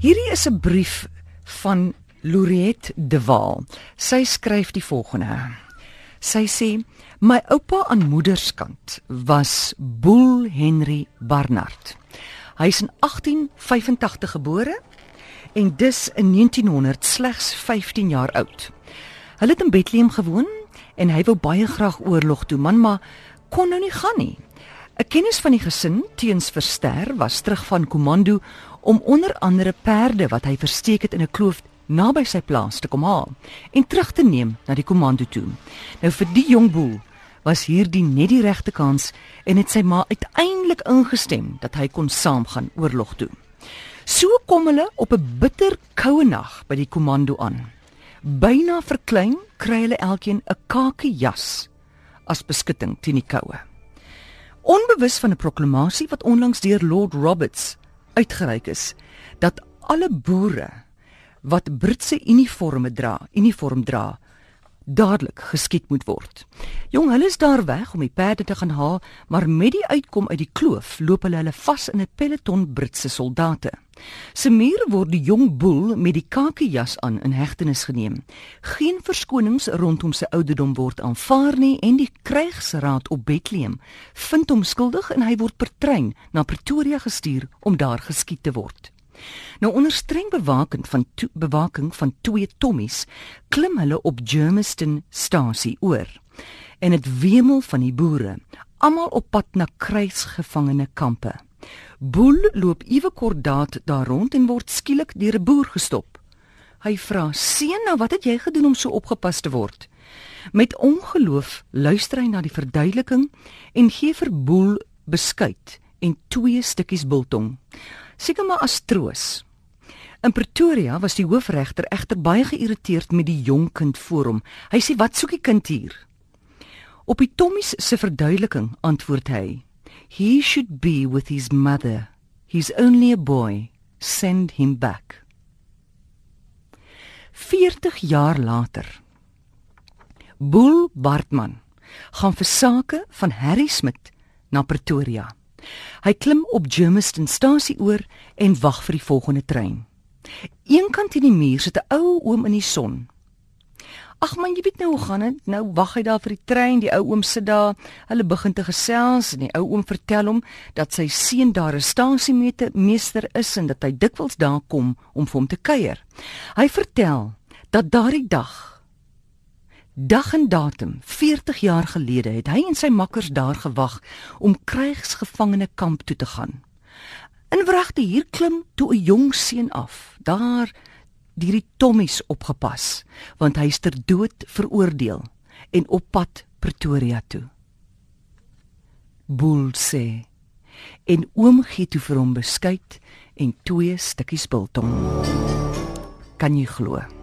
Hierdie is 'n brief van Loriet de Waal. Sy skryf die volgende. Sy sê: "My oupa aan moederskant was Boel Henry Barnard. Hy is in 1885 gebore en dis in 1900 slegs 15 jaar oud. Hulle het in Bethlehem gewoon en hy wou baie graag oorlog toe, man, maar kon nou nie gaan nie. 'n Kennis van die gesin teens Verster was terug van komando om onder andere perde wat hy versteek het in 'n kloof naby sy plaas te kom haal en terug te neem na die komando toe. Nou vir die jong boel was hierdie net die regte kans en het sy ma uiteindelik ingestem dat hy kon saamgaan oorlog toe. So kom hulle op 'n bitter koue nag by die komando aan. Byna verklein kry hulle elkeen 'n kake jas as beskutting teen die koue. Onbewus van 'n proklamasie wat onlangs deur Lord Roberts uitgereik is dat alle boere wat Britse uniforme dra, uniform dra, dadelik geskiet moet word. Jong, hulle is daar weg om die perde te gaan haal, maar met die uitkom uit die kloof loop hulle hulle vas in 'n peloton Britse soldate. Semir word die jong boel met die kakejas aan in hegtenis geneem. Geen verskonings rondom sy ouderdom word aanvaar nie en die krygsraad op Bethlehem vind hom skuldig en hy word per trein na Pretoria gestuur om daar geskiet te word. Nou onder streng bewaking van bewaking van twee Tommies klim hulle op Germiston stasie oor. En dit wemel van die boere, almal op pad na krygsgevangene kampe. Boel loop ewe kordaat daar rond en word skielik deur 'n boer gestop. Hy vra: "Seun, nou wat het jy gedoen om so opgepas te word?" Met ongeloof luister hy na die verduideliking en gee vir Boel beskuit en twee stukkies biltong seker maar as troos. In Pretoria was die hoofregter egter baie geïrriteerd met die jong kind voor hom. Hy sê: "Wat soek die kind hier?" Op die Tommies se verduideliking antwoord hy: "He should be with his mother. He's only a boy. Send him back." 40 jaar later. Boel Bartman gaan vir sake van Harry Smit na Pretoria. Hy klim op Germiston stasie oor en wag vir die volgende trein. Eenkant in die muur sit 'n ou oom in die son. Ag man, jy weet nou hoe gaan dit? Nou wag hy daar vir die trein, die ou oom sit daar. Hulle begin te gesels en die ou oom vertel hom dat sy seun daar 'n stasiemeester is en dat hy dikwels daar kom om vir hom te kuier. Hy vertel dat daardie dag Dag en datum 40 jaar gelede het hy en sy makkers daar gewag om krygsgevangene kamp toe te gaan. In wragte hier klim toe 'n jong seun af. Daar deur die Tommies opgepas want hy is ter dood veroordeel en op pad Pretoria toe. Boel sê en oom gee toe vir hom beskuit en twee stukkies biltong. Kan jy glo?